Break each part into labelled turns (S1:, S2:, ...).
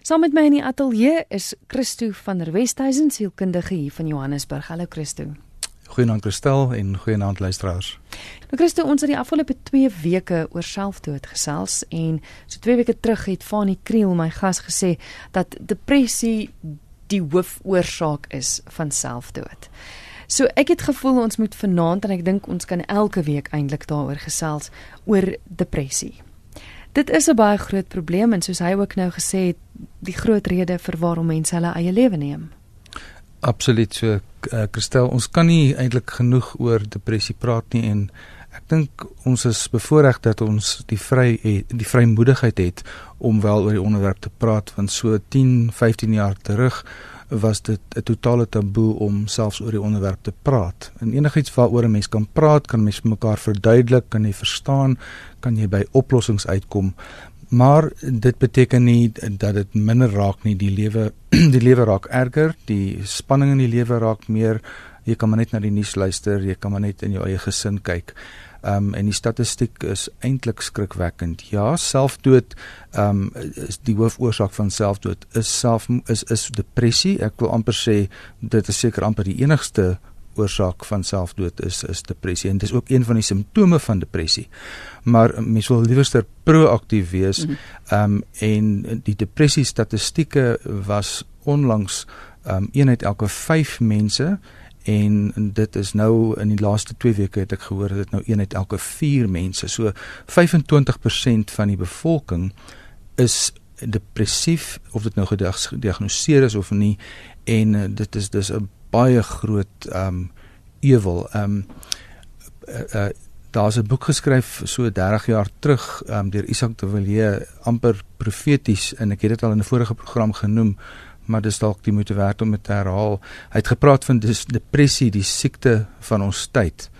S1: Saam met my in die ateljee is Christo van der Westhuizen, sielkundige hier van Johannesburg. Hallo Christo.
S2: Goeienaand Christel en goeienaand luisteraars.
S1: Nou Christo, ons het die afgelope 2 weke oor selfdood gesels en so 2 weke terug het Fanie Kriel my gas gesê dat depressie die hoofoorsaak is van selfdood. So ek het gevoel ons moet vanaand en ek dink ons kan elke week eintlik daaroor gesels oor depressie. Dit is 'n baie groot probleem en soos hy ook nou gesê het, die groot rede vir waarom mense hulle eie lewe neem.
S2: Absoluut so. Uh, Christel, ons kan nie eintlik genoeg oor depressie praat nie en ek dink ons is bevoordeel dat ons die vry die vrymoedigheid het om wel oor die onderwerp te praat want so 10, 15 jaar terug was dit 'n totale taboe om selfs oor die onderwerp te praat. En enigiets waaroor 'n mens kan praat, kan mens mekaar verduidelik, kan jy verstaan, kan jy by oplossings uitkom. Maar dit beteken nie dat dit minder raak nie. Die lewe die lewe raak erger, die spanning in die lewe raak meer. Jy kan maar net na die nuus luister, jy kan maar net in jou eie gesin kyk. Ehm um, en die statistiek is eintlik skrikwekkend. Ja, selfdood ehm um, is die hoofoorsaak van selfdood is self is is depressie. Ek wil amper sê dit is seker amper die enigste oorsaak van selfdood is is depressie en dit is ook een van die simptome van depressie. Maar mens wil liewerster proaktief wees. Mhm. Ehm um, en die depressie statistieke was onlangs ehm um, een uit elke 5 mense en dit is nou in die laaste 2 weke het ek gehoor dit nou een uit elke 4 mense so 25% van die bevolking is depressief of dit nou gediagnoseer is of nie. En uh, dit is dis 'n baie groot ehm um, ewel ehm um, uh, uh, daar's 'n boek geskryf so 30 jaar terug ehm um, deur Isak de Villiers amper profeties en ek het dit al in 'n vorige program genoem maar dis dalk die moeite werd om dit te herhaal. Hy het gepraat van dis depressie, die siekte van ons tyd.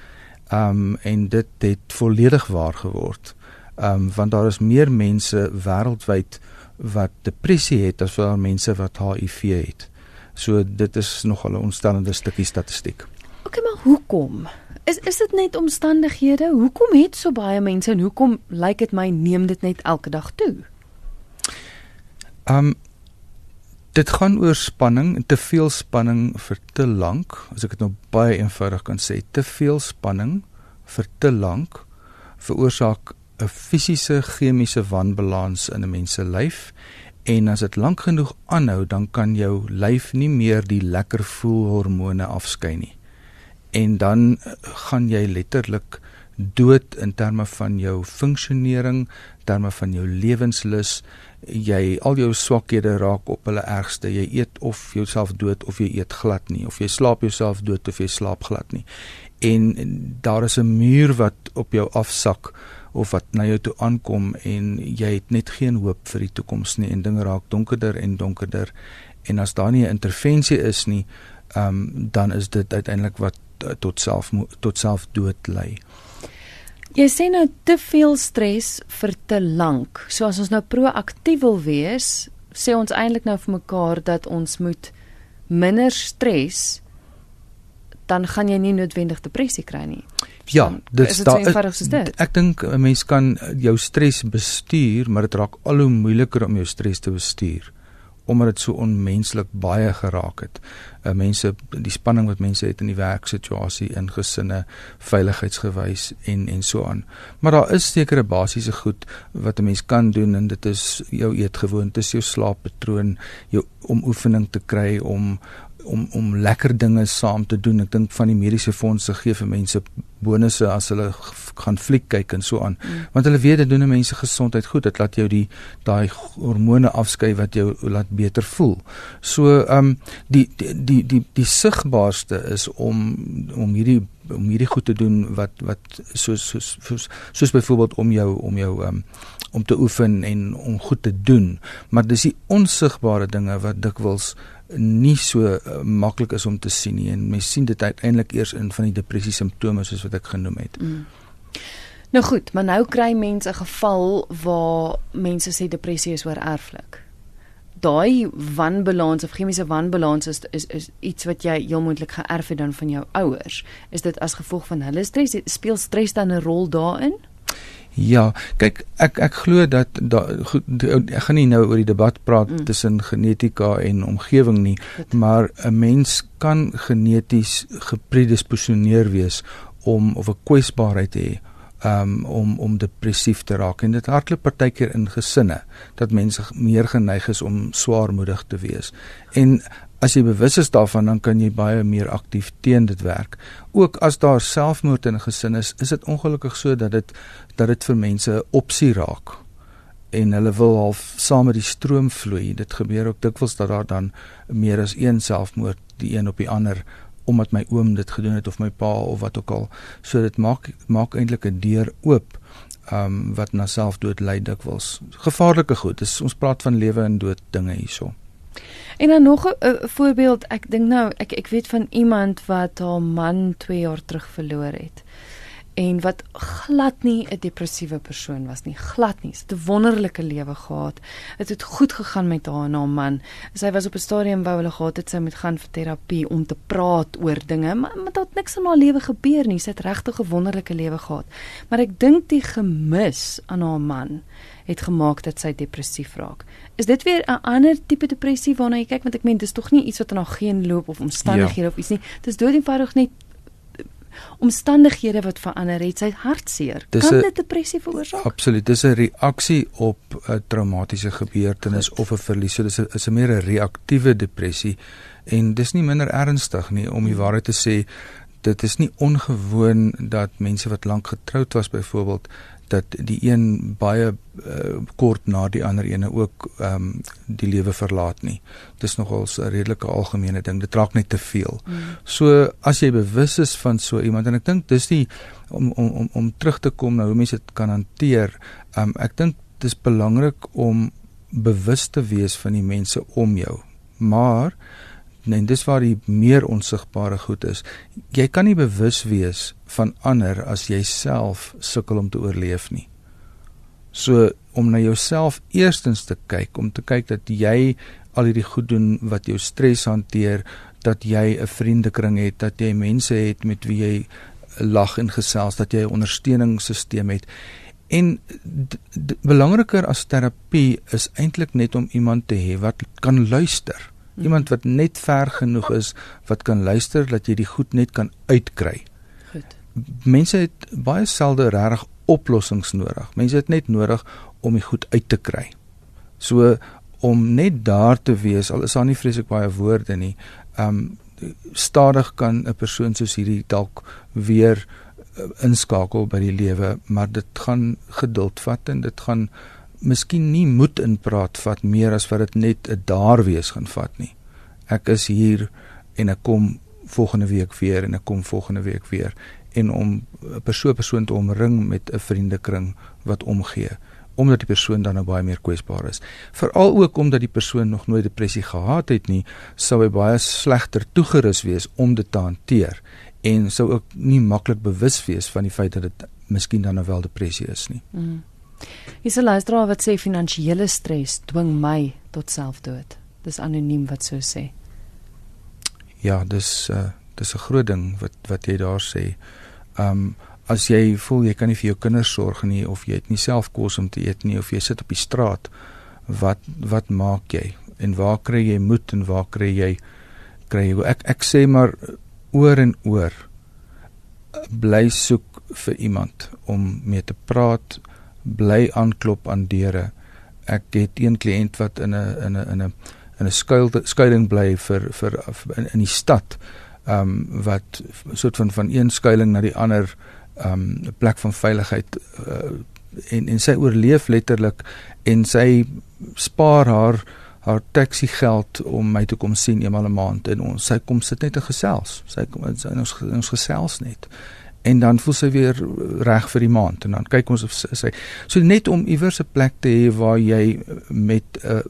S2: Um en dit het volledig waar geword. Um want daar is meer mense wêreldwyd wat depressie het as wat mense wat HIV het. So dit is nogal 'n ontstellende stukkie statistiek.
S1: OK, maar hoekom? Is is dit net omstandighede? Hoekom het so baie mense en hoekom lyk dit my neem dit net elke dag toe?
S2: Um Dit gaan oor spanning, te veel spanning vir te lank, as ek dit nou baie eenvoudig kan sê, te veel spanning vir te lank veroorsaak 'n fisiese chemiese wanbalans in 'n mens se lyf en as dit lank genoeg aanhou, dan kan jou lyf nie meer die lekker voel hormone afskei nie. En dan eh, gaan jy letterlik dood in terme van jou funksionering, terme van jou lewenslus, jy al jou swakhede raak op hulle ergste. Jy eet of jouself dood of jy eet glad nie of jy slaap jouself dood of jy slaap glad nie. En daar is 'n muur wat op jou afsak of wat na jou toe aankom en jy het net geen hoop vir die toekoms nie en dinge raak donkerder en donkerder en as daar nie 'n intervensie is nie, ehm um, dan is dit uiteindelik wat uh, tot self tot selfdood lei.
S1: Jy sê nou te veel stres vir te lank. So as ons nou proaktief wil wees, sê ons eintlik nou vir mekaar dat ons moet minder stres dan gaan jy nie noodwendig depressie kry nie.
S2: Ja, dit is daar. Ek dink 'n mens kan jou stres bestuur, maar dit raak al hoe moeiliker om jou stres te bestuur omdat dit so onmenslik baie geraak het. Uh, mense die spanning wat mense het in die werksituasie, in gesinne, veiligheidsgewys en en so aan. Maar daar is sekere basiese goed wat 'n mens kan doen en dit is jou eetgewoontes, jou slaappatroon, jou om oefening te kry om om om lekker dinge saam te doen. Ek dink van die mediese fondse gee vir mense bonusse as hulle gaan fliek kyk en so aan. Mm. Want hulle weet dit doen mense gesondheid goed. Dit laat jou die daai hormone afskei wat jou laat beter voel. So ehm um, die die die die, die sigbaarste is om om hierdie om hierdie goed te doen wat wat soos soos soos, soos byvoorbeeld om jou om jou ehm um, om te oefen en om goed te doen. Maar dis die onsigbare dinge wat dikwels nie so uh, maklik is om te sien nie en mens sien dit uiteindelik eers in van die depressie simptome soos wat ek genoem het. Mm.
S1: Nou goed, maar nou kry mense 'n geval waar mense sê depressie is oor erflik. Daai wanbalans of chemiese wanbalans is, is is iets wat jy heel moontlik geërf het dan van jou ouers. Is dit as gevolg van hulle stres? Speel stres dan 'n rol daarin?
S2: Ja, kyk ek ek glo dat da, goed, ek gaan nie nou oor die debat praat mm. tussen genetika en omgewing nie, goed. maar 'n mens kan geneties gepredisponeer wees om of 'n kwesbaarheid te hê um, om om depressief te raak en dit hardloop partykeer in gesinne dat mense meer geneig is om swaarmoedig te wees. En as jy bewus is daarvan dan kan jy baie meer aktief teen dit werk. Ook as daar selfmoord in 'n gesin is, is dit ongelukkig so dat dit dat dit vir mense 'n opsie raak en hulle wil half saam met die stroom vloei. Dit gebeur ook dikwels dat daar dan meer as een selfmoord die een op die ander omdat my oom dit gedoen het of my pa of wat ook al. So dit maak maak eintlik 'n deur oop um wat na selfdood lei dikwels. Gevaarlike goed. Dis ons praat van lewe en dood dinge hierso.
S1: En dan nog 'n voorbeeld, ek dink nou ek ek weet van iemand wat haar man 2 jaar terug verloor het en wat glad nie 'n depressiewe persoon was nie. Glad nie. Sy het 'n wonderlike lewe gehad. Dit het goed gegaan met haar en haar man. Sy was op 'n stadium wou hulle gehad het sy moet gaan vir terapie om te praat oor dinge maar maar dit het niks in haar lewe gebeur nie. Sy het regtig 'n wonderlike lewe gehad. Maar ek dink die gemis aan haar man het gemaak dat sy depressief raak. Is dit weer 'n ander tipe depressie waarna jy kyk? Want ek meen dis tog nie iets wat aan haar geen loop of omstandighede ja. of iets nie. Dis doodeenvoudig net omstandighede wat verander het, sy hartseer. Dis kan dit depressie veroorsaak?
S2: Absoluut. Dis 'n reaksie op 'n traumatiese gebeurtenis Goed. of 'n verlies. So dis 'n is 'n meer 'n reaktiewe depressie en dis nie minder ernstig nie om die waarheid te sê. Dit is nie ongewoon dat mense wat lank getroud was byvoorbeeld dat die een baie uh, kort na die ander ene ook ehm um, die lewe verlaat nie. Dis nogal 'n redelike algemene ding. Dit raak net te veel. Mm. So as jy bewus is van so iemand en ek dink dis die om om om om terug te kom na hoe mense dit kan hanteer. Ehm um, ek dink dis belangrik om bewus te wees van die mense om jou. Maar en dis waar die meer onsigbare goed is. Jy kan nie bewus wees van ander as jy self sukkel om te oorleef nie. So om na jouself eerstens te kyk, om te kyk dat jy al hierdie goed doen wat jou stres hanteer, dat jy 'n vriendekring het, dat jy mense het met wie jy lag en gesels, dat jy 'n ondersteuningssisteem het. En belangriker as terapie is eintlik net om iemand te hê wat kan luister. Mhm. Iemand wat net ver genoeg is wat kan luister dat jy die goed net kan uitkry. Goed. Mense het baie selde regtig oplossings nodig. Mense het net nodig om die goed uit te kry. So om net daar te wees al is daar nie vreeslik baie woorde nie. Um stadig kan 'n persoon soos hierdie dalk weer uh, inskakel by die lewe, maar dit gaan geduld vat en dit gaan miskien nie moed in praat vat meer as wat dit net 'n daar wees gaan vat nie. Ek is hier en ek kom volgende week weer en ek kom volgende week weer en om 'n persoon persoon te omring met 'n vriendekring wat omgee omdat die persoon dan nou baie meer kwesbaar is. Veral ook omdat die persoon nog nooit depressie gehad het nie, sou hy baie slegter toegerus wees om dit te hanteer en sou ook nie maklik bewus wees van die feit dat dit miskien dan nou wel depressie is nie. Mm.
S1: Is 'n luisteraar wat sê finansiële stres dwing my tot selfdood. Dis anoniem wat so sê.
S2: Ja, dis uh dis 'n groot ding wat wat jy daar sê. Um as jy voel jy kan nie vir jou kinders sorg nie of jy het nie self kos om te eet nie of jy sit op die straat, wat wat maak jy? En waar kry jy moed en waar kry jy kry jy ek ek sê maar oor en oor bly soek vir iemand om mee te praat bly aanklop aan deure. Ek het een kliënt wat in 'n in 'n in 'n in 'n skuil skuilings bly vir vir in, in die stad. Ehm um, wat soort van van een skuilings na die ander ehm um, plek van veiligheid uh, en en sy oorleef letterlik en sy spaar haar haar taxi geld om my te kom sien eenmal 'n maand en ons sy kom sit net en gesels. Sy kom ons ons gesels net en dan voel sy weer reg vir die maand en dan kyk ons of sy so net om iewers 'n plek te hê waar jy met 'n uh,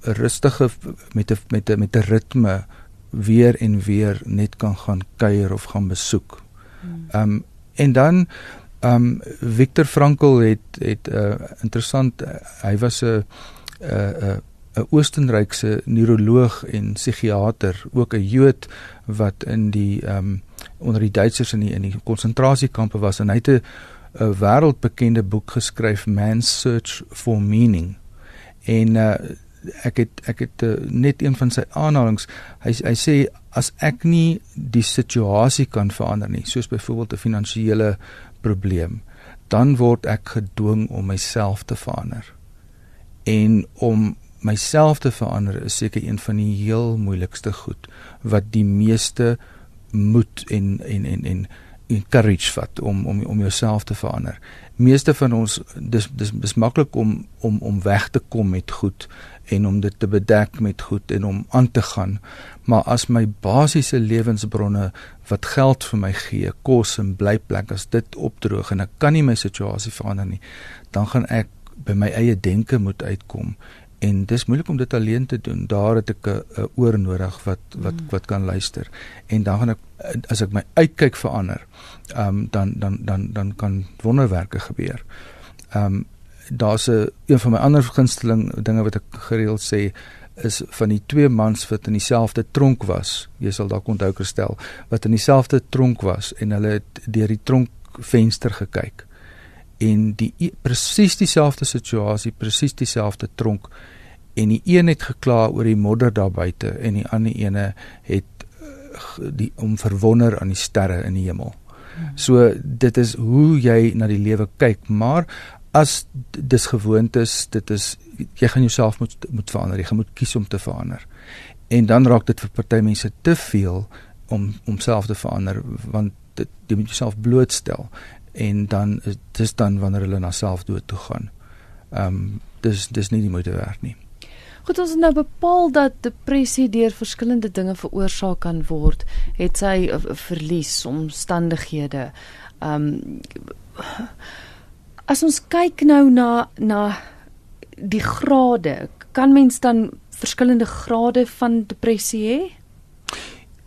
S2: rustige met 'n met 'n met 'n ritme weer en weer net kan gaan kuier of gaan besoek. Ehm um, en dan ehm um, Viktor Frankl het het 'n uh, interessant uh, hy was 'n 'n 'n Oostenrykse neuroloog en psigiater, ook 'n Jood wat in die ehm um, onder die Duitsers in die in die konsentrasiekampe was en hy het 'n wêreldbekende boek geskryf Man's Search for Meaning. En uh, ek het ek het uh, net een van sy aanhalinge hy hy sê as ek nie die situasie kan verander nie soos byvoorbeeld 'n finansiële probleem dan word ek gedwing om myself te verander en om myself te verander is seker een van die heel moeilikste goed wat die meeste moed en en en en encourage vat om om om jouself te verander. Meeste van ons dis dis dis maklik om om om weg te kom met goed en om dit te bedek met goed en om aan te gaan. Maar as my basiese lewensbronne wat geld vir my gee, kos en blyplek as dit opdroog en ek kan nie my situasie verander nie, dan gaan ek by my eie denke moet uitkom en dis moeilik om dit alleen te doen. Daar het ek 'n oor nodig wat wat mm. wat kan luister. En dan gaan ek as ek my uitkyk verander, ehm um, dan dan dan dan kan wonderwerke gebeur. Ehm um, daar's 'n een van my ander gunsteling dinge wat ek gereeld sê is van die twee mans wat in dieselfde tronk was. Jy sal dalk onthou gestel wat in dieselfde tronk was en hulle het deur die tronkvenster gekyk en die e, presies dieselfde situasie, presies dieselfde tronk en die een het gekla oor die modder daar buite en die ander ene het eh, die om verwonder aan die sterre in die hemel. So dit is hoe jy na die lewe kyk, maar as dis gewoontes, dit is jy gaan jouself moet moet verander, jy moet kies om te verander. En dan raak dit vir party mense te veel om om self te verander want dit jy moet jouself blootstel en dan is dis dan wanneer hulle na selfdood toe gaan. Ehm um, dis dis nie die moeite werd nie.
S1: Goed, ons het nou bepaal dat depressie deur verskillende dinge veroorsaak kan word. Het sy verlies, omstandighede. Ehm um, as ons kyk nou na na die grade, kan mens dan verskillende grade van depressie hê?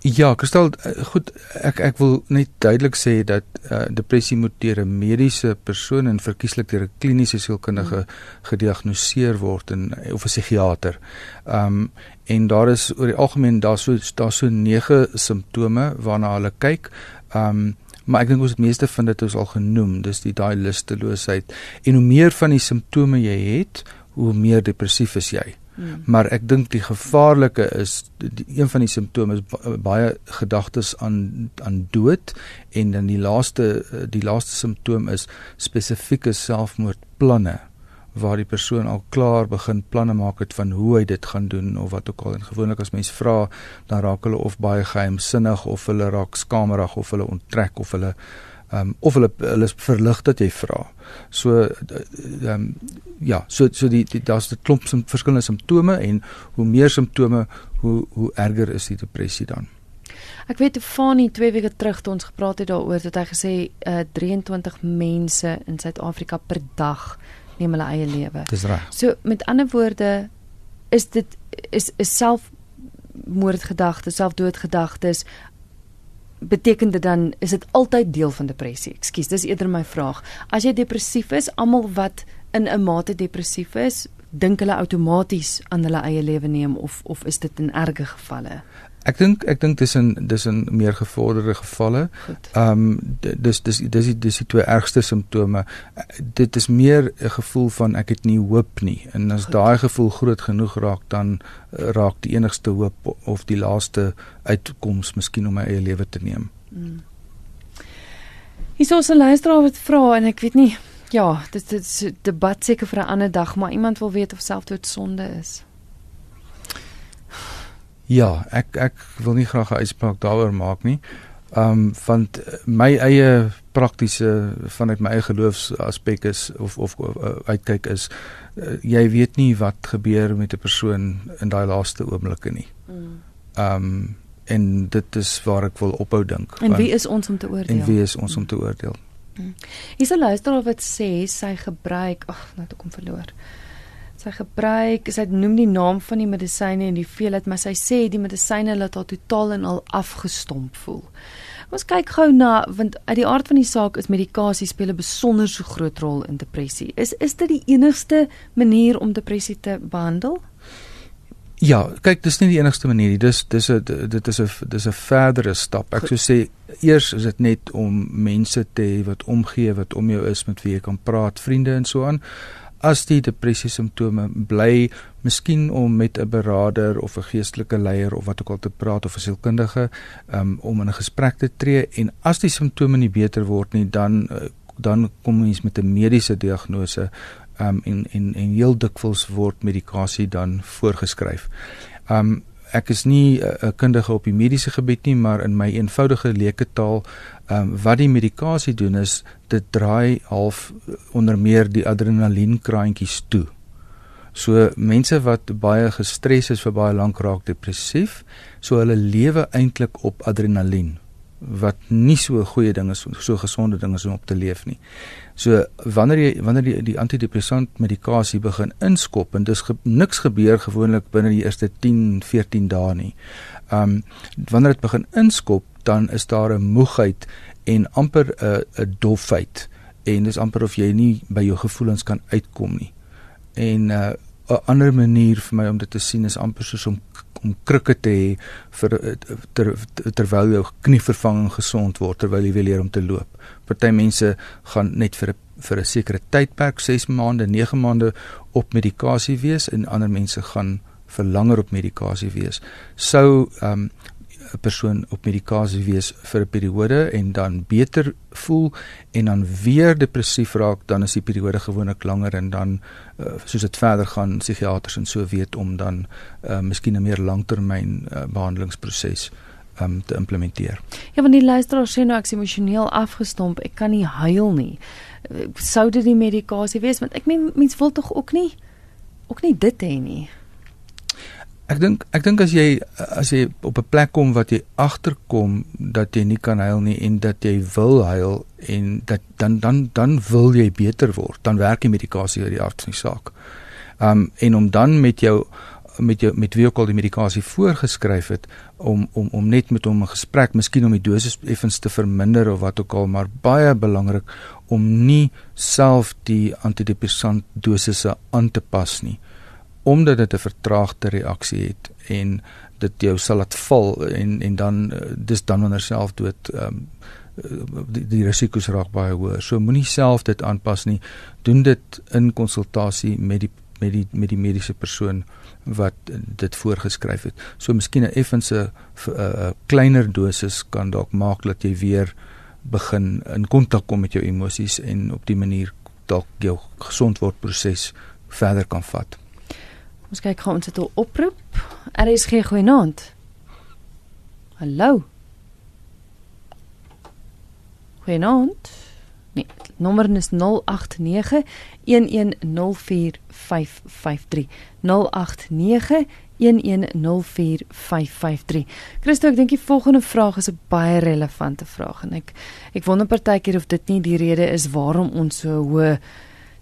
S2: Ja, Kristal, eh, goed, ek ek wil net duidelik sê dat uh, depressie moet deur 'n mediese persoon en verkieslik deur 'n kliniese sielkundige gediagnoseer word en of 'n psigiater. Um en daar is oor die algemeen daar so daar so 9 simptome waarna hulle kyk. Um maar ek dink ons het meeste van dit ons al genoem, dis die daai lusteloosheid en hoe meer van die simptome jy het, hoe meer depressief is jy. Hmm. Maar ek dink die gevaarlike is die, een van die simptome is baie gedagtes aan aan dood en dan die laaste die laaste simptoom is spesifieke selfmoordplanne waar die persoon al klaar begin planne maak het van hoe hy dit gaan doen of wat ook al en gewoonlik as mense vra dan raak hulle of baie geheimsinnig of hulle raak skamerig of hulle onttrek of hulle um, of hulle hulle is verlig dat jy vra. So ehm um, ja, so so die, die daar's 'n klomp sim, verskillende simptome en hoe meer simptome hoe hoe erger is die depressie dan.
S1: Ek weet Fani 2 weke terug toe ons gepraat het daaroor dat hy gesê uh, 23 mense in Suid-Afrika per dag neem hulle eie lewe.
S2: Dis reg.
S1: So met ander woorde is dit is is selfmoordgedagtes, selfdoodgedagtes beteken dit dan is dit altyd deel van depressie? Ekskuus, dis eerder my vraag. As jy depressief is, almal wat in 'n mate depressief is, dink hulle outomaties aan hulle eie lewe neem of of is dit in erge gevalle?
S2: Ek dink ek dink dis in dis in meer gevorderde gevalle. Ehm um, dis dis dis die dis die twee ergste simptome. Dit is meer 'n gevoel van ek het nie hoop nie. En as daai gevoel groot genoeg raak dan uh, raak die enigste hoop of die laaste uitkoms miskien om my eie lewe te neem. Hmm.
S1: Hier is 'n luisteraar wat vra en ek weet nie ja, dit is 'n debat seker vir 'n ander dag, maar iemand wil weet of selfdood sonde is.
S2: Ja, ek ek wil nie graag 'n uitspraak daaroor maak nie. Um want my eie praktiese vanuit my eie geloofsaspek is of of, of uh, uitkyk is uh, jy weet nie wat gebeur met 'n persoon in daai laaste oomblikke nie. Mm. Um en dit is waar ek wil ophou dink.
S1: En wie is ons om te oordeel?
S2: En wie is ons om te oordeel?
S1: Mm. Is 'n luisteraar wat sê sy gebruik, ag, nou het ek hom verloor sy gebruik, sy noem die naam van die medisyne en die veelheid, maar sy sê die medisyne laat haar totaal en al afgestomp voel. Ons kyk gou na want uit die aard van die saak is medikasie speel 'n besonder so groot rol in depressie. Is is dit die enigste manier om depressie te behandel?
S2: Ja, kyk, dis nie die enigste manier nie. Dis dis 'n dit is 'n dis 'n verdere stap. Ek sou sê eers is dit net om mense te hê wat omgee, wat om jou is met wie jy kan praat, vriende en so aan. As die depressie simptome bly, miskien om met 'n beraader of 'n geestelike leier of wat ook al te praat of 'n sielkundige um, om in 'n gesprek te tree en as die simptome nie beter word nie, dan uh, dan kom mens met 'n mediese diagnose um, en en en heel dikwels word medikasie dan voorgeskryf. Um ek is nie 'n kundige op die mediese gebied nie, maar in my eenvoudige leuke taal, um wat die medikasie doen is dit draai half onder meer die adrenalienkraantjies toe. So mense wat baie gestres is vir baie lank raak depressief, so hulle lewe eintlik op adrenalien wat nie so 'n goeie ding is so gesonde ding is om op te leef nie. So wanneer jy wanneer die, die antidepressant medikasie begin inskop en dis ge, niks gebeur gewoonlik binne die eerste 10 14 dae nie. Um wanneer dit begin inskop dan is daar 'n moegheid en amper 'n 'n dofheid en dis amper of jy nie by jou gevoelens kan uitkom nie. En uh, 'n ander manier vir my om dit te sien is amper soos om om krikke te hê vir ter, terwyl jou knievervanging gesond word terwyl jy leer om te loop. Party mense gaan net vir 'n vir 'n sekere tydperk, 6 maande, 9 maande op medikasie wees en ander mense gaan vir langer op medikasie wees. Sou ehm um, 'n persoon op medikasie wees vir 'n periode en dan beter voel en dan weer depressief raak, dan is die periode gewoonlik langer en dan uh, soos dit verder gaan, psigiaters en so weet om dan uh, miskien 'n meer langtermyn uh, behandelingsproses um, te implementeer.
S1: Ja, want die luisteraar sê nou ek is emosioneel afgestomp, ek kan nie huil nie. Sou dit die medikasie wees want ek meen mense wil tog ook nie ook nie dit hê nie.
S2: Ek dink ek dink as jy as jy op 'n plek kom wat jy agterkom dat jy nie kan huil nie en dat jy wil huil en dat dan dan dan wil jy beter word, dan werk die medikasie oor die aard van die saak. Um en om dan met jou met jou met wie ook al die medikasie voorgeskryf het om om om net met hom 'n gesprek, miskien om die dosis effens te verminder of wat ook al, maar baie belangrik om nie self die antidepressant dosisse aan te pas nie omdat dit 'n vertraagde reaksie het en dit jou sal laat val en en dan eh, dis dan wanneer selfdood ehm um, die, die risiko's raak baie hoër. So moenie self dit aanpas nie. Doen dit in konsultasie met die met die met die mediese persoon wat dit voorgeskryf het. So miskien 'n effense 'n kleiner dosis kan dalk maak dat jy weer begin in kontak kom met jou emosies en op die manier dalk jou gesond word proses verder kan vat.
S1: Ons kyk gou ons het 'n oproep. RSG goeienaand. Hallo. Goeienaand. Nee, nommer is 089 1104553. 089 1104553. Christo, ek dink die volgende vraag is 'n baie relevante vraag en ek ek wonder partykeer of dit nie die rede is waarom ons so hoë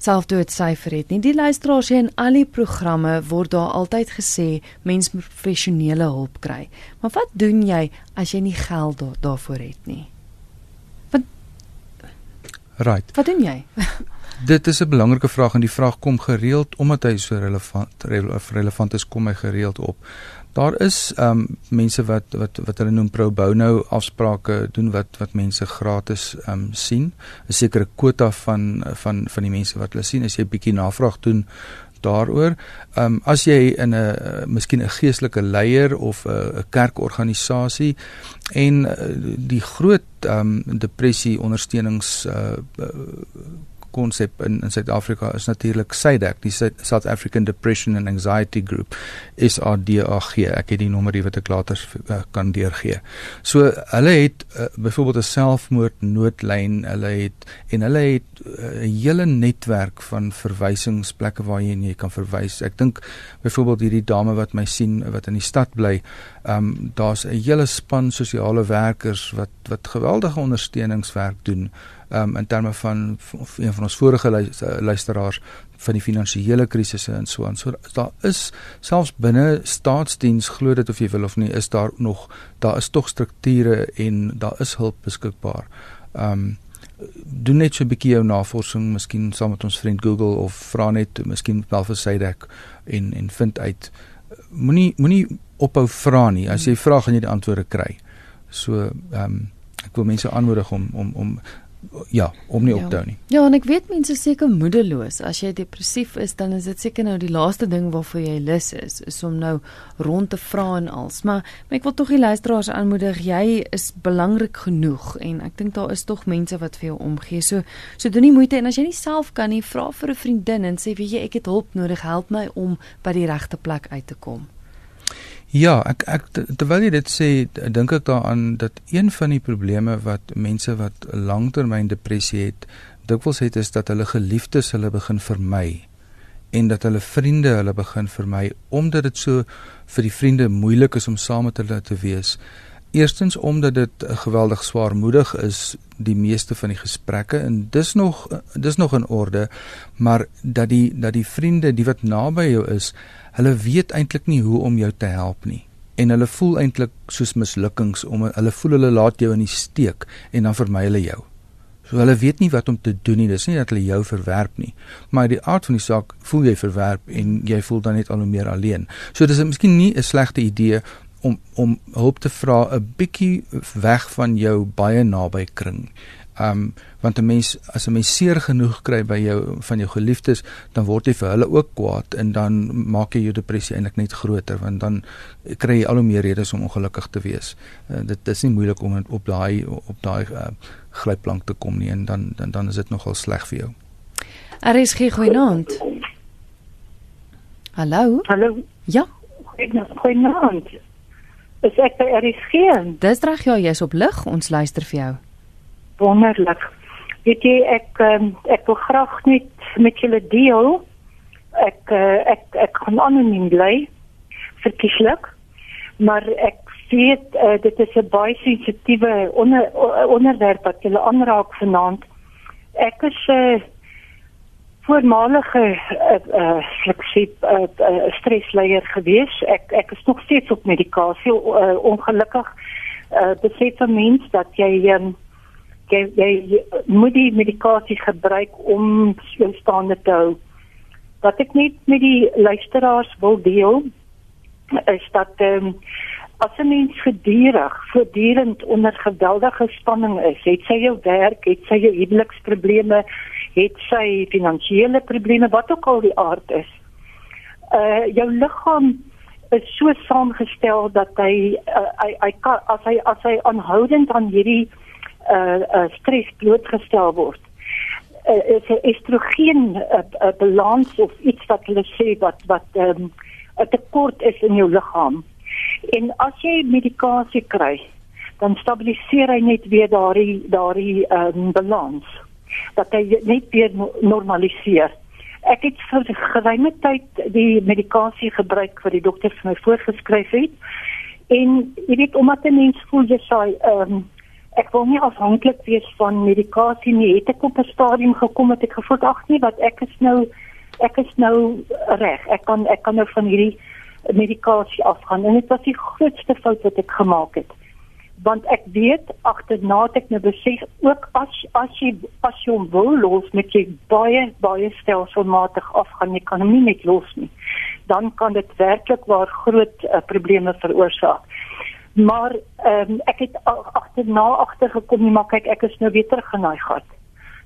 S1: selfdoodsyfer het nie. Die luisteraars sê in al die programme word daar altyd gesê mens moet professionele hulp kry. Maar wat doen jy as jy nie geld daar, daarvoor het nie? Wat
S2: Right.
S1: Wat doen jy?
S2: Dit is 'n belangrike vraag en die vraag kom gereeld omdat hy so relevant relevant is kom hy gereeld op. Daar is um, mense wat wat wat hulle noem pro bono afsprake doen wat wat mense gratis um, sien. 'n Sekere kwota van van van die mense wat hulle sien as jy bietjie navraag doen daaroor. Ehm um, as jy in 'n uh, miskien 'n geestelike leier of 'n kerkorganisasie en uh, die groot ehm um, depressie ondersteunings uh, konsep in in Suid-Afrika is natuurlik SADAG, die South African Depression and Anxiety Group, SADAG. Ek het die nommer hier wat ek later uh, kan deurgee. So hulle het uh, byvoorbeeld 'n selfmoordnoodlyn, hulle het en hulle het eh, 'n uh, hele netwerk van verwysingsplekke waar jy, jy kan verwys. Ek dink byvoorbeeld hierdie dame wat my sien wat in die stad bly, ehm um, daar's 'n hele span sosiale werkers wat wat geweldige ondersteuningswerk doen um, in terme van een van ons vorige luisteraars van die finansiële krisisse en so aan. So daar is selfs binne staatsdiens glo dit of jy wil of nie, is daar nog daar is tog strukture en daar is hulp beskikbaar. Ehm um, doen net so 'n bietjie jou navorsing, miskien saam met ons vriend Google of vra net miskien wel vir Sydek en en vind uit moenie moenie ophou vra nie. As jy vra, gaan jy die antwoorde kry. So ehm um, ek wil mense aanmoedig om om om ja, om nie ja. op te hou nie.
S1: Ja, en ek weet mense seker moedeloos. As jy depressief is, dan is dit seker nou die laaste ding waarvoor jy lus is, is om nou rond te vra en als. Maar, maar ek wil tog die luisteraars aanmoedig, jy is belangrik genoeg en ek dink daar is tog mense wat vir jou omgee. So so doen nie moeite en as jy nie self kan nie, vra vir 'n vriendin en sê, "Weet jy, ek het hulp nodig, help my om by die regte plek uit te kom."
S2: Ja, ek ek terwyl jy dit sê, dink ek daaraan dat een van die probleme wat mense wat langtermyn depressie het, dikwels het is dat hulle geliefdes hulle begin vermy en dat hulle vriende hulle begin vermy omdat dit so vir die vriende moeilik is om saam met hulle te wees. Eerstens omdat dit geweldig swaarmoedig is die meeste van die gesprekke en dis nog dis nog in orde, maar dat die dat die vriende, die wat naby jou is, hulle weet eintlik nie hoe om jou te help nie en hulle voel eintlik soos mislukkings om hulle voel hulle laat jou in die steek en dan vermy hulle jou. So hulle weet nie wat om te doen nie. Dis nie dat hulle jou verwerp nie, maar die aard van die saak voel jy verwerp en jy voel dan net al hoe meer alleen. So dis miskien nie 'n slegte idee om om hulp te vra 'n bietjie weg van jou baie naby kring. Um want 'n mens as 'n mens seer genoeg kry by jou van jou geliefdes, dan word jy vir hulle ook kwaad en dan maak jy jou depressie eintlik net groter want dan kry jy al hoe meer redes om ongelukkig te wees. Uh, dit is nie moeilik om op daai op daai uh, glyplank te kom nie en dan dan dan is dit nogal sleg vir jou.
S1: Er is geen goeienaand. Hallo?
S3: Hallo.
S1: Ja.
S3: Goeienaand. Is ek by RSG?
S1: Dis reg ja, jy's op lig. Ons luister vir jou
S3: wonderlik. Weet jy ek um, ek wil graag net met julle deel. Ek uh, ek ek kan anoniem bly verkieslik. Maar ek weet uh, dit is 'n baie sensitiewe onder, onderwerp wat julle aanraak vanaand. Ek is 'n uh, voormalige uh, uh, fleksieb uh, uh, stresleier gewees. Ek ek is nog steeds op medikasie uh, ongelukkig. Uh, besef 'n mens dat jy um, jy, jy moet die medikasie gebruik om jou staande te hou. Wat ek net met die luisteraars wil deel is dat um, as 'n mens gedurig, voortdurend onder geweldige spanning is, het sy jou werk, het sy jou huweliksprobleme, het sy finansiële probleme, wat ook al die aard is. Uh jou liggaam is so saamgestel dat hy uh, hy hy kan as hy as hy aanhoudend aan hierdie uh, uh stres blootgestel word. Uh, is 'n estrogen 'n uh, uh, balans of iets wat hulle sê wat wat 'n um, tekort is in jou liggaam. En as jy medikasie kry, dan stabiliseer hy net weer daardie daardie um, balans. Dat hy net weer normaliseer. Ek het vir geruime tyd die medikasie gebruik wat die dokter vir my voorgeskryf het. En jy weet omdat 'n mens voel jy sê ehm um, ek wil nie afhanklik wees van medikasie nie. Het ek op 'n stadium gekom dat ek gevoel ag nee, wat ek is nou ek is nou reg. Ek kan ek kan nou van hierdie medikasie afgaan en dit was die grootste fout wat ek gemaak het. Want ek weet agterna het ek nou besef ook as as jy as jy wil los met jy baie baie stelselmatig afgaan, jy kan hom nie net los nie. Dan kan dit werklik waar groot uh, probleme veroorsaak. Maar um, ek het agterna agtergekom nie maar kyk ek is nou weer teruggenaai gehad.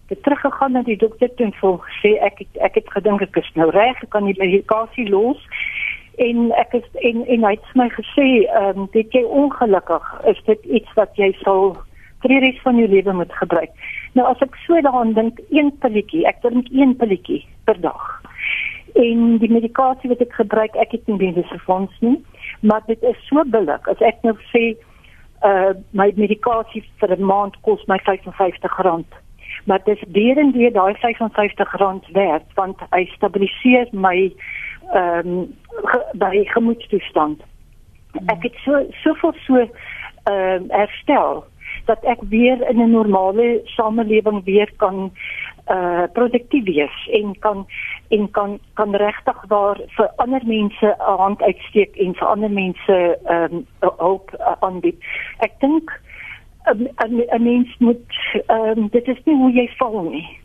S3: Ek het teruggegaan na die dokter toe en vol gesê ek het, ek het gedink ek is nou reg, ek kan die medikasie los. En ek is en en hy het my gesê ehm um, dit jy ongelukkig is dit iets wat jy sal vir die res van jou lewe moet gebruik. Nou as ek so daaraan dink, een pilletjie, ek drink een pilletjie per dag. En die medikasie wat ek gebruik, ek het nie mediese fonds nie maar dit is so billik as ek nou sê uh my medikasie vir 'n maand kos my R55 maar dit is deur weer daai R55 werd want hy stabiliseer my ehm um, ge, by gemoedstoestand ek het so soveel so ehm uh, herstel dat ek weer in 'n normale samelewing weer kan uh produktief wees en kan en kan kan regtig waar vir ander mense 'n hand uitsteek en vir ander mense ehm um, hulp uh, aanbied. Ek dink 'n mens moet ehm um, dit is nie hoe jy val nie.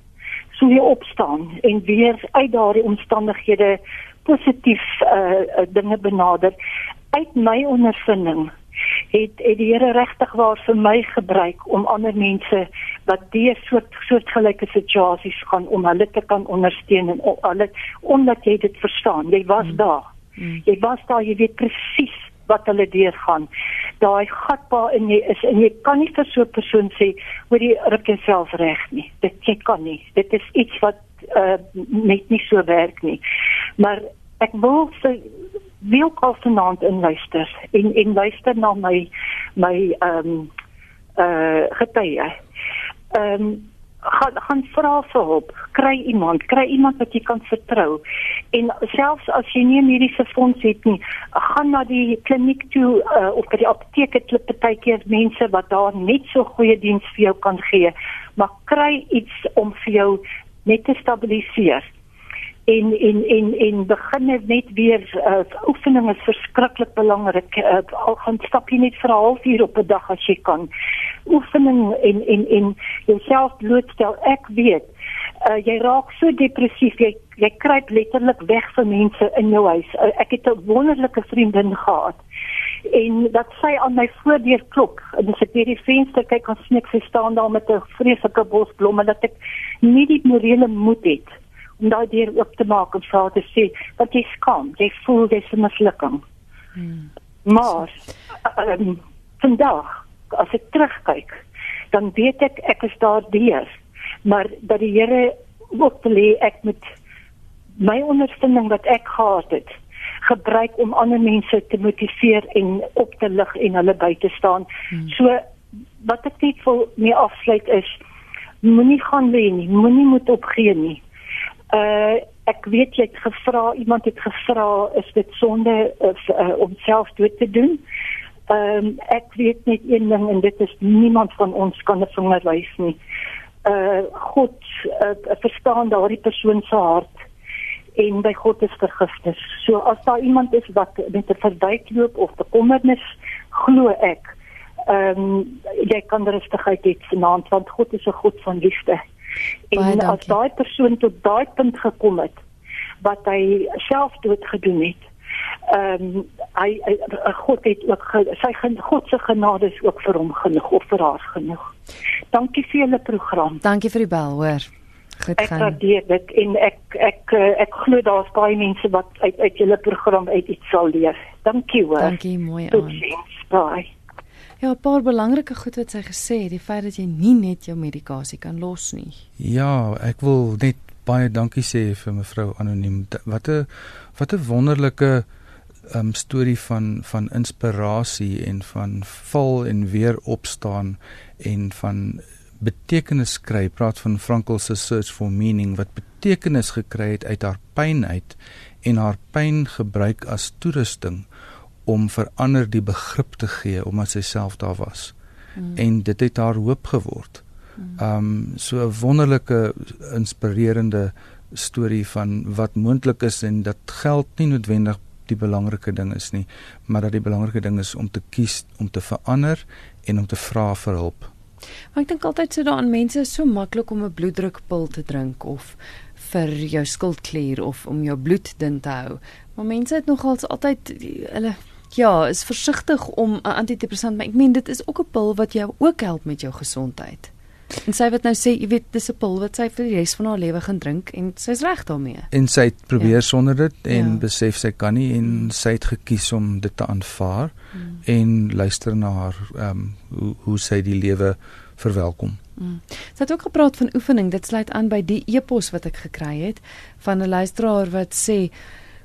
S3: So jy opstaan en weer uit daardie omstandighede positief uh dinge benader uit my ondervinding het het die Here regtig waar vir my gebruik om ander mense wat deur soort soortgelyke situasies gaan om hulle te kan ondersteun en hulle omdat jy dit verstaan jy was hmm. daar hmm. jy was daar jy weet presies wat hulle deurgaan. Daai gatbaar in jy is en jy kan nie vir so 'n persoon sê hoe die ruk jouself reg nie. Dit jy kan nie. Dit is iets wat uh, net nie so werk nie. Maar ek wil vir wil konstant inluister en en luister na my my ehm um, uh getuie. Ehm um, gaan gaan vra vir hulp, kry iemand, kry iemand wat jy kan vertrou. En selfs as jy nie 'n mediese fonds het nie, gaan na die kliniek toe uh, of by die apteek het hulle partykeer mense wat daar net so goeie diens vir jou kan gee, maar kry iets om vir jou net te stabiliseer en en en en begin net weer uh, oefening is verskriklik belangrik. Uh, al gaan stap jy net vir 'n halfuur op 'n dag as jy kan. Oefening en en en jouself blootstel. Ek weet, uh, jy raak so depressief. Jy jy kruip letterlik weg van mense in jou huis. Uh, ek het 'n wonderlike vriendin gehad en dat sy aan my voordeur klop en as ek deur die venster kyk, kan sien ek sy staan daar met 'n vreeslike bos blomme dat ek nie die morele moed het om daai deur oop te maak en vir te sê dat jy skaam, jy voel dis 'n mislukking. Hmm. Maar um, vandag as ek terugkyk, dan weet ek ek is daar deur, maar dat die Here ook te lê ek met my ondervinding wat ek gehad het gebruik om ander mense te motiveer en op te lig en hulle by te staan. Hmm. So wat ek net wil mee afsluit is moenie gaan lê nie, moenie moet opgee nie. Uh ek weet jy het gevra, iemand het gevra is dit sonde of, uh, om self dood te doen. Ehm um, ek weet net een ding en dit is niemand van ons kan 'n vinger wys nie. Uh God uh, verstaan daardie persoon se hart en by God is vergifnis. So as daar iemand is wat met 'n verduikloop of bekommernis glo ek, ehm um, jy kan rustigheid hê vanaand want God is 'n God van liefde. En as daai persoon tot daai punt gekom het wat hy self dood gedoen het. Ehm um, hy, hy God het ook sy God se genade is ook vir hom genoeg of vir haar genoeg. Dankie vir julle program.
S1: Dankie vir die bel, hoor.
S3: Goed gaan. Ek waardeer dit en ek ek ek, ek glo daar's baie mense wat uit uit julle program uit iets sal leer. Dankie hoor.
S1: Dankie mooi aan.
S3: Totsiens. Bye.
S1: Ja, 'n paar belangrike goed wat sy gesê het, die feit dat jy nie net jou medikasie kan los nie.
S2: Ja, ek wil net baie dankie sê vir mevrou anoniem. Wat 'n wat 'n wonderlike um storie van van inspirasie en van val en weer opstaan en van betekenis kry. Praat van Frankl se search for meaning wat betekenis gekry het uit haar pyn uit en haar pyn gebruik as toerusting om verander die begrip te gee omdat sy self daar was. Mm. En dit het haar hoop geword. Ehm um, so 'n wonderlike inspirerende storie van wat moontlik is en dat geld nie noodwendig die belangrike ding is nie, maar dat die belangrike ding is om te kies om te verander en om te vra vir hulp.
S1: Maar ek dink altyd so daaraan mense is so maklik om 'n bloeddrukpil te drink of vir jou skildklier of om jou bloed dun te hou. Maar mense het nogals altyd hulle ja, is versigtig om 'n antidepressant, maar ek meen dit is ook 'n pil wat jou ook help met jou gesondheid. En sy wat nou sê, jy weet, dis 'n pil wat sy vir die res van haar lewe gaan drink en sy's reg daarmee.
S2: En sy het probeer ja. sonder dit en ja. besef sy kan nie en mm. sy het gekies om dit te aanvaar mm. en luister na haar ehm um, hoe hoe sy die lewe verwelkom.
S1: Mm. Sy het ook gepraat van oefening. Dit sluit aan by die e-pos wat ek gekry het van 'n luisteraar wat sê: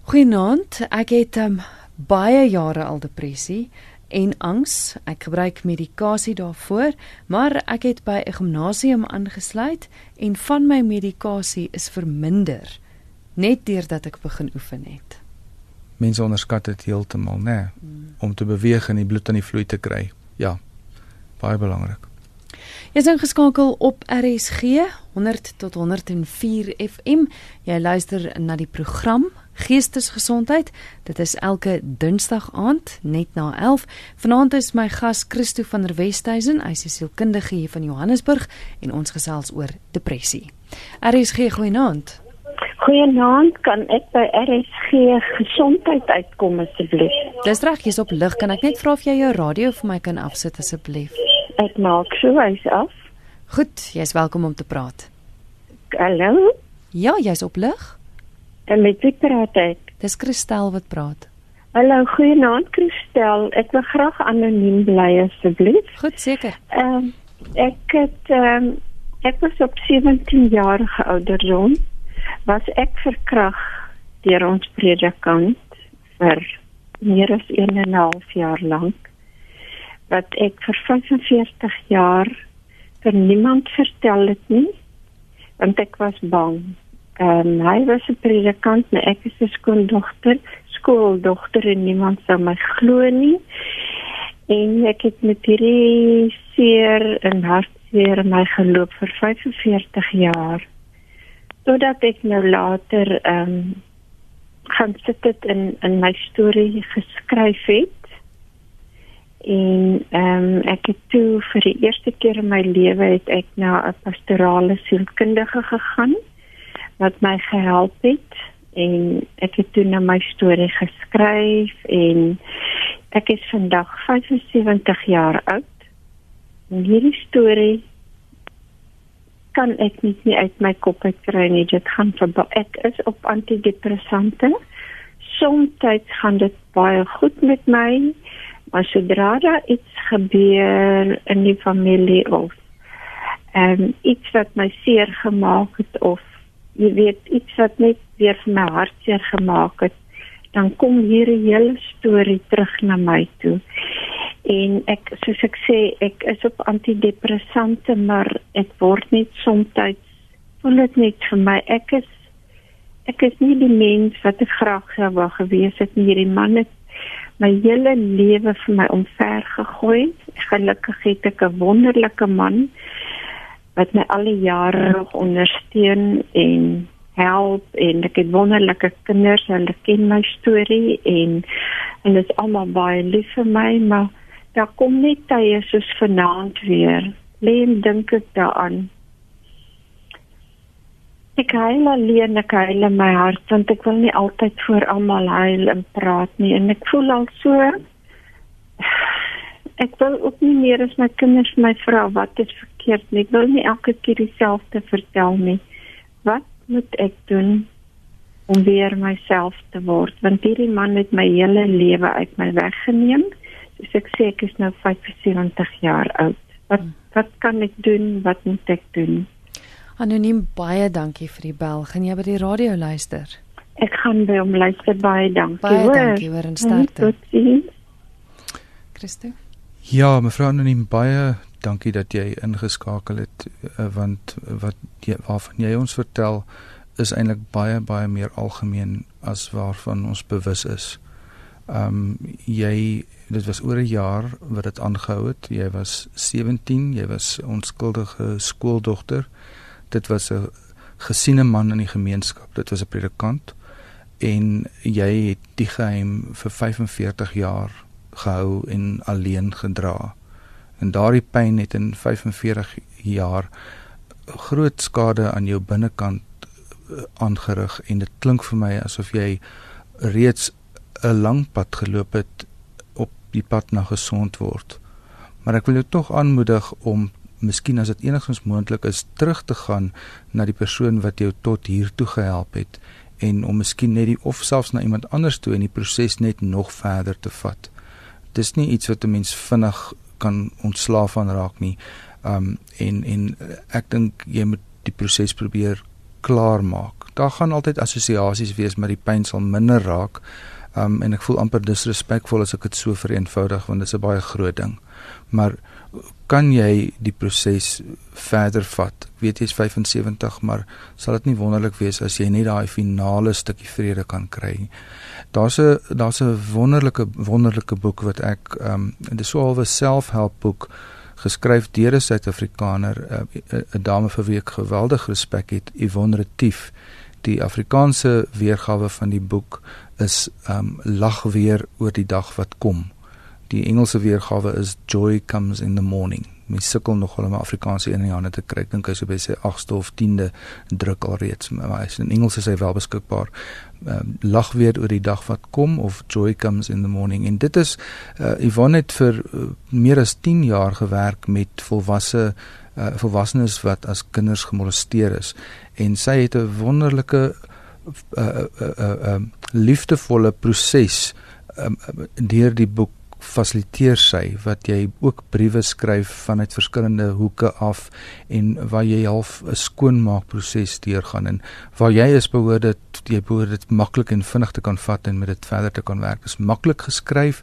S1: "Goeienaand, ek het ehm um, baie jare al depressie en angs. Ek gebruik medikasie daarvoor, maar ek het by 'n gimnasium aangesluit en van my medikasie is verminder net deurdat ek begin oefen het.
S2: Mense onderskat dit heeltemal, né? Nee, hmm. Om te beweeg en die bloed aan die vloei te kry. Ja. Baie belangrik.
S1: Jy is ingeskakel op RSG 100 tot 104 FM. Jy luister na die program Geestesgesondheid. Dit is elke Dinsdag aand net na 11. Vanaand is my gas Christo van der Westhuizen, hy is sielkundige hier van Johannesburg en ons gesels oor depressie. RSG goeienaand.
S4: Goeienaand, kan ek by RSG gesondheid uitkom asseblief?
S1: Dis reg, jy's op lig. Kan ek net vra of jy jou radio vir my kan afsit asseblief?
S4: Ek maak so hy's af.
S1: Goed, jy's welkom om te praat.
S4: Hallo?
S1: Ja, jy's op lig.
S4: En met wie praat ek?
S1: Dis Christel wat praat.
S4: Hallo, goeienaand Christel. Ek wil graag anoniem bly asseblief.
S1: Goed, seker.
S4: Ehm um, ek het ehm um, ek was op 17 jarige ouderdom was ek verkrag deur ons predikant vir meer as 1 en 'n half jaar lank wat ek vir 45 jaar vir niemand vertel het nie want ek was bang. Ehm um, hy was 'n predikant, maar ek is 'n skooldogter, skooldogter en niemand sou my glo nie. En ek het met hierdie seer en hartseer my geloop vir 45 jaar totdat ek nou later ehm um, gaan sit dit in in my storie geskryf het. En ehm um, ek het toe vir die eerste keer in my lewe het ek na 'n pastorale sielkundige gegaan wat my gehelp het en ek het toe na my storie geskryf en ek is vandag 75 jaar oud. En hierdie storie kan ek nie, nie uit my kop uitkry nie. Dit gaan vir ek is op antidepressante. Soms gaan dit baie goed met my, maar sodra daar iets gebeur in die familie of ehm um, iets wat my seer gemaak het of jy weet iets wat net weer vir my hart seer gemaak het, dan kom hierdie hele storie terug na my toe. En ek soos ek sê ek is op antidepressante maar ek word net soms voel dit net vir my ek is ek is nie die mens wat ek graag sou wou gewees het nie. Hierdie man het my hele lewe vir my omver gegooi. Gelukkig het ek 'n wonderlike man wat my al die jare ondersteun en help en ek het wonderlike kinders hulle ken my storie en hulle is almal baie lief vir my maar daar kom net tye soos vanaand weer. Leen dink ek daaraan. Ek huil alleen, ek huil in my hart want ek wil nie altyd voor almal huil en praat nie en ek voel al so ek wil ook nie meer as my kinders my vra wat is verkeerd nie. Ek wil nie elke keer dieselfde vertel nie. Wat moet ek doen om weer myself te word? Want hierdie man het my hele lewe uit my weggeneem soos ek sê ek is nou 75 jaar oud. Wat wat kan ek doen? Wat moet ek doen?
S1: Anoniem baie dankie vir die bel. Gaan jy by die radio luister?
S4: Ek gaan by hom luister. Baie dankie.
S1: Baie hoor. dankie vir 'n sterkte. Christo.
S2: Ja, mevrou Anoniem baie dankie dat jy ingeskakel het eh, want wat jy waarvan jy ons vertel is eintlik baie baie meer algemeen as waarvan ons bewus is. Ehm um, jy dit was oor 'n jaar wat dit aangehou het. Jy was 17, jy was onskuldige skooldogter. Dit was 'n gesiene man in die gemeenskap. Dit was 'n predikant en jy het die geheim vir 45 jaar gehou en alleen gedra. En daardie pyn het in 45 jaar groot skade aan jou binnekant eh, aangerig en dit klink vir my asof jy reeds 'n lang pad geloop het op die pad na gesond word. Maar ek wil jou tog aanmoedig om miskien as dit enigstens moontlik is terug te gaan na die persoon wat jou tot hier toe gehelp het en om miskien net die of selfs na iemand anders toe en die proses net nog verder te vat. Dis nie iets wat 'n mens vinnig kan ontslaaf van raak nie. Um en en ek dink jy moet die proses probeer klaar maak. Daar gaan altyd assosiasies wees maar die pyn sal minder raak. Um en ek voel amper disrespekvol as ek dit so vereenvoudig want dit is 'n baie groot ding. Maar kan jy die proses verder vat? Weet jy is 75, maar sal dit nie wonderlik wees as jy net daai finale stukkie vrede kan kry? Daar's 'n daar's 'n wonderlike wonderlike boek wat ek um dit is so 'n selfhelp boek geskryf deur 'n Suid-Afrikaner, 'n dame vir wie ek geweldig respek het, Yvonne Retief. Die Afrikaanse weergawe van die boek is um lag weer oor die dag wat kom. Die Engelse weergawe is joy comes in the morning. mens sukkel nogal om 'n Afrikaanse een in die hande te kry. Ek dink hy is op sy 8ste of 10de druk alreeds, maar hy's in Engels is hy wel beskikbaar. Um, lag weer oor die dag wat kom of joy comes in the morning en dit is uh, Yvonne het vir uh, meer as 10 jaar gewerk met volwasse uh, volwassenes wat as kinders gemolesteer is en sy het 'n wonderlike 'n uh, uh, uh, uh, uh, liefdevolle proses um, deur die boek fasiliteer sy wat jy ook briewe skryf vanuit verskillende hoeke af en waar jy half 'n skoonmaakproses deurgaan en waar jy is behoort dit jy behoort dit maklik en vinnig te kan vat en met dit verder te kan werk. Dit is maklik geskryf.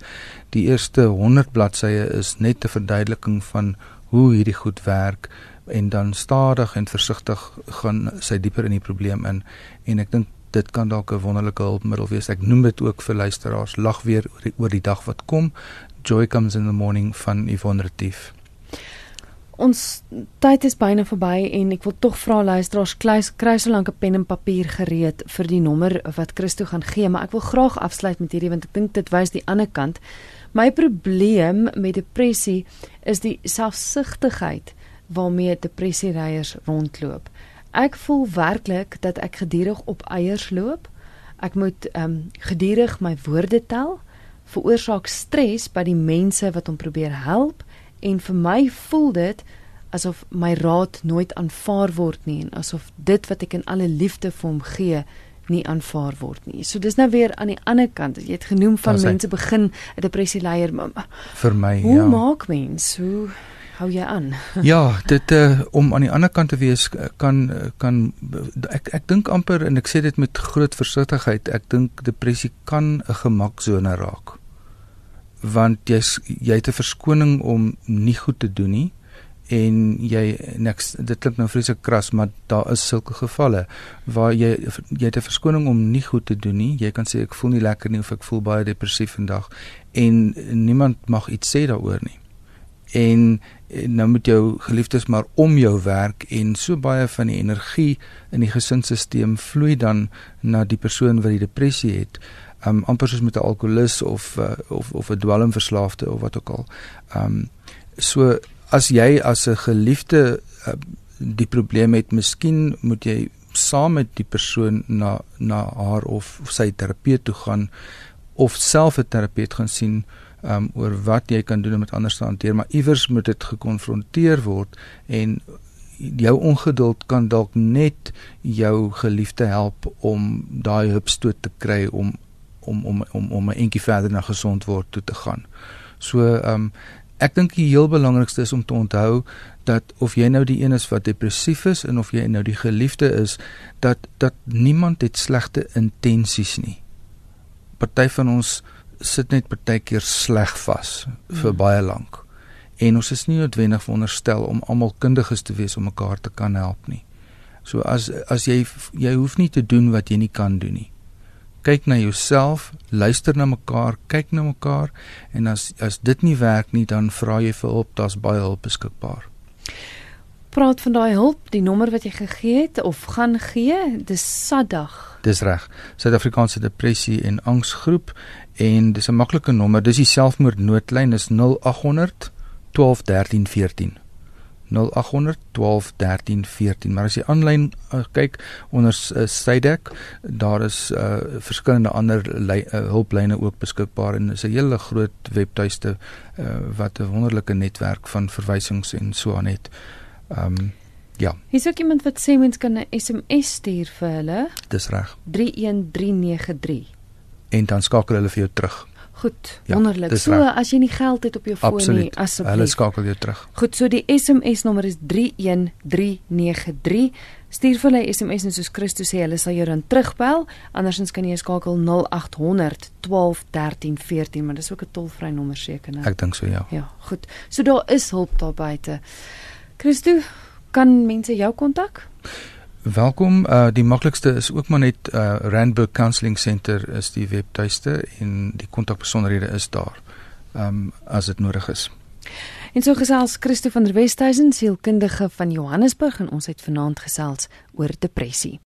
S2: Die eerste 100 bladsye is net 'n verduideliking van hoe hierdie goed werk en dan stadig en versigtig gaan sy dieper in die probleem in en ek dink dit kan dalk 'n wonderlike hulpmiddel wees. Ek noem dit ook vir luisteraars lag weer oor die, oor die dag wat kom. Joy comes in the morning van Yvonne Retief.
S1: Ons tyd is byna verby en ek wil tog vra luisteraars kry so lank 'n pen en papier gereed vir die nommer wat Christo gaan gee, maar ek wil graag afsluit met hierdie want ek dink dit wys die ander kant. My probleem met depressie is die selfsugtigheid waarmee depressieryers rondloop. Ek voel werklik dat ek gedurig op eiers loop. Ek moet ehm um, gedurig my woorde tel, veroorsaak stres by die mense wat hom probeer help en vir my voel dit asof my raad nooit aanvaar word nie en asof dit wat ek in alle liefde vir hom gee nie aanvaar word nie. So dis nou weer aan die ander kant. Jy het genoem van mense begin 'n depressie leier
S2: vir my
S1: hoe
S2: ja.
S1: Hoe maak mens? Hoe hou jy aan?
S2: ja, dit uh, om aan die ander kant te wees kan kan ek ek dink amper en ek sê dit met groot versigtigheid, ek dink depressie kan 'n gemaksone raak. Want jy jy het 'n verskoning om nie goed te doen nie en jy niks dit klink nou vreeslik kras maar daar is sulke gevalle waar jy jy het 'n verskoning om nie goed te doen nie jy kan sê ek voel nie lekker nie of ek voel baie depressief vandag en niemand mag iets sê daaroor nie en nou moet jou geliefdes maar om jou werk en so baie van die energie in die gesinsstelsel vloei dan na die persoon wat die depressie het. Um amper soos met 'n alkolikus of uh, of of 'n dwelmverslaafde of wat ook al. Um so as jy as 'n geliefde uh, die probleem het miskien moet jy saam met die persoon na na haar of sy terapeut toe gaan of self 'n terapeut gaan sien um, oor wat jy kan doen om dit anders te hanteer, maar iewers moet dit gekonfronteer word en jou ongeduld kan dalk net jou geliefde help om daai hupstoot te kry om om om om om 'n entjie verder na gesond word toe te gaan. So ehm um, ek dink die heel belangrikste is om te onthou dat of jy nou die een is wat depressief is en of jy nou die geliefde is, dat dat niemand het slegte intensies nie. Party van ons sit net partykeer sleg vas vir mm. baie lank. En ons is nie noodwendig veronderstel om almal kundiges te wees om mekaar te kan help nie. So as as jy jy hoef nie te doen wat jy nie kan doen nie. Kyk na jouself, luister na mekaar, kyk na mekaar en as as dit nie werk nie, dan vra jy vir hulp, daar's baie hulp beskikbaar.
S1: Praat van daai hulp, die nommer wat jy gegee het of gaan gee, dis Sadag.
S2: Dis reg. Suid-Afrikaanse Depressie en Angsgroep en dis 'n maklike nommer. Dis die selfmoordnoodlyn is 0800 12 13 14. 0800 12 13 14. Maar as jy aanlyn uh, kyk onder uh, Sydek, daar is uh, verskillende ander uh, hulplyne ook beskikbaar en dis 'n hele groot webtuiste uh, wat 'n wonderlike netwerk van verwysings en so aan het. Ehm um, ja.
S1: Hier's ook iemand wat sê mens kan 'n SMS stuur vir hulle.
S2: Dis reg.
S1: 31393
S2: en dan skakel hulle vir jou terug.
S1: Goed, ja, wonderlik. So raak. as jy nie geld het op jou foon nie,
S2: asseblief. Hulle skakel jou terug.
S1: Goed, so die SMS nommer is 31393. Stuur vir hulle SMS en soos Christus sê, hulle sal jou dan terugbel. Andersins kan jy skakel 0800 12 13 14, maar dis ook 'n tolvrye nommer seker, né?
S2: Ek dink so ja.
S1: Ja, goed. So daar is hulp daar buite. Christo, kan mense jou kontak?
S2: Welkom. Uh die maklikste is ook maar net uh Randburg Counselling Center is die webtuiste en die kontakbesonderhede is daar. Um as dit nodig is.
S1: En so gesels Christo van der Westhuizen, sielkundige van Johannesburg en ons het vanaand gesels oor depressie.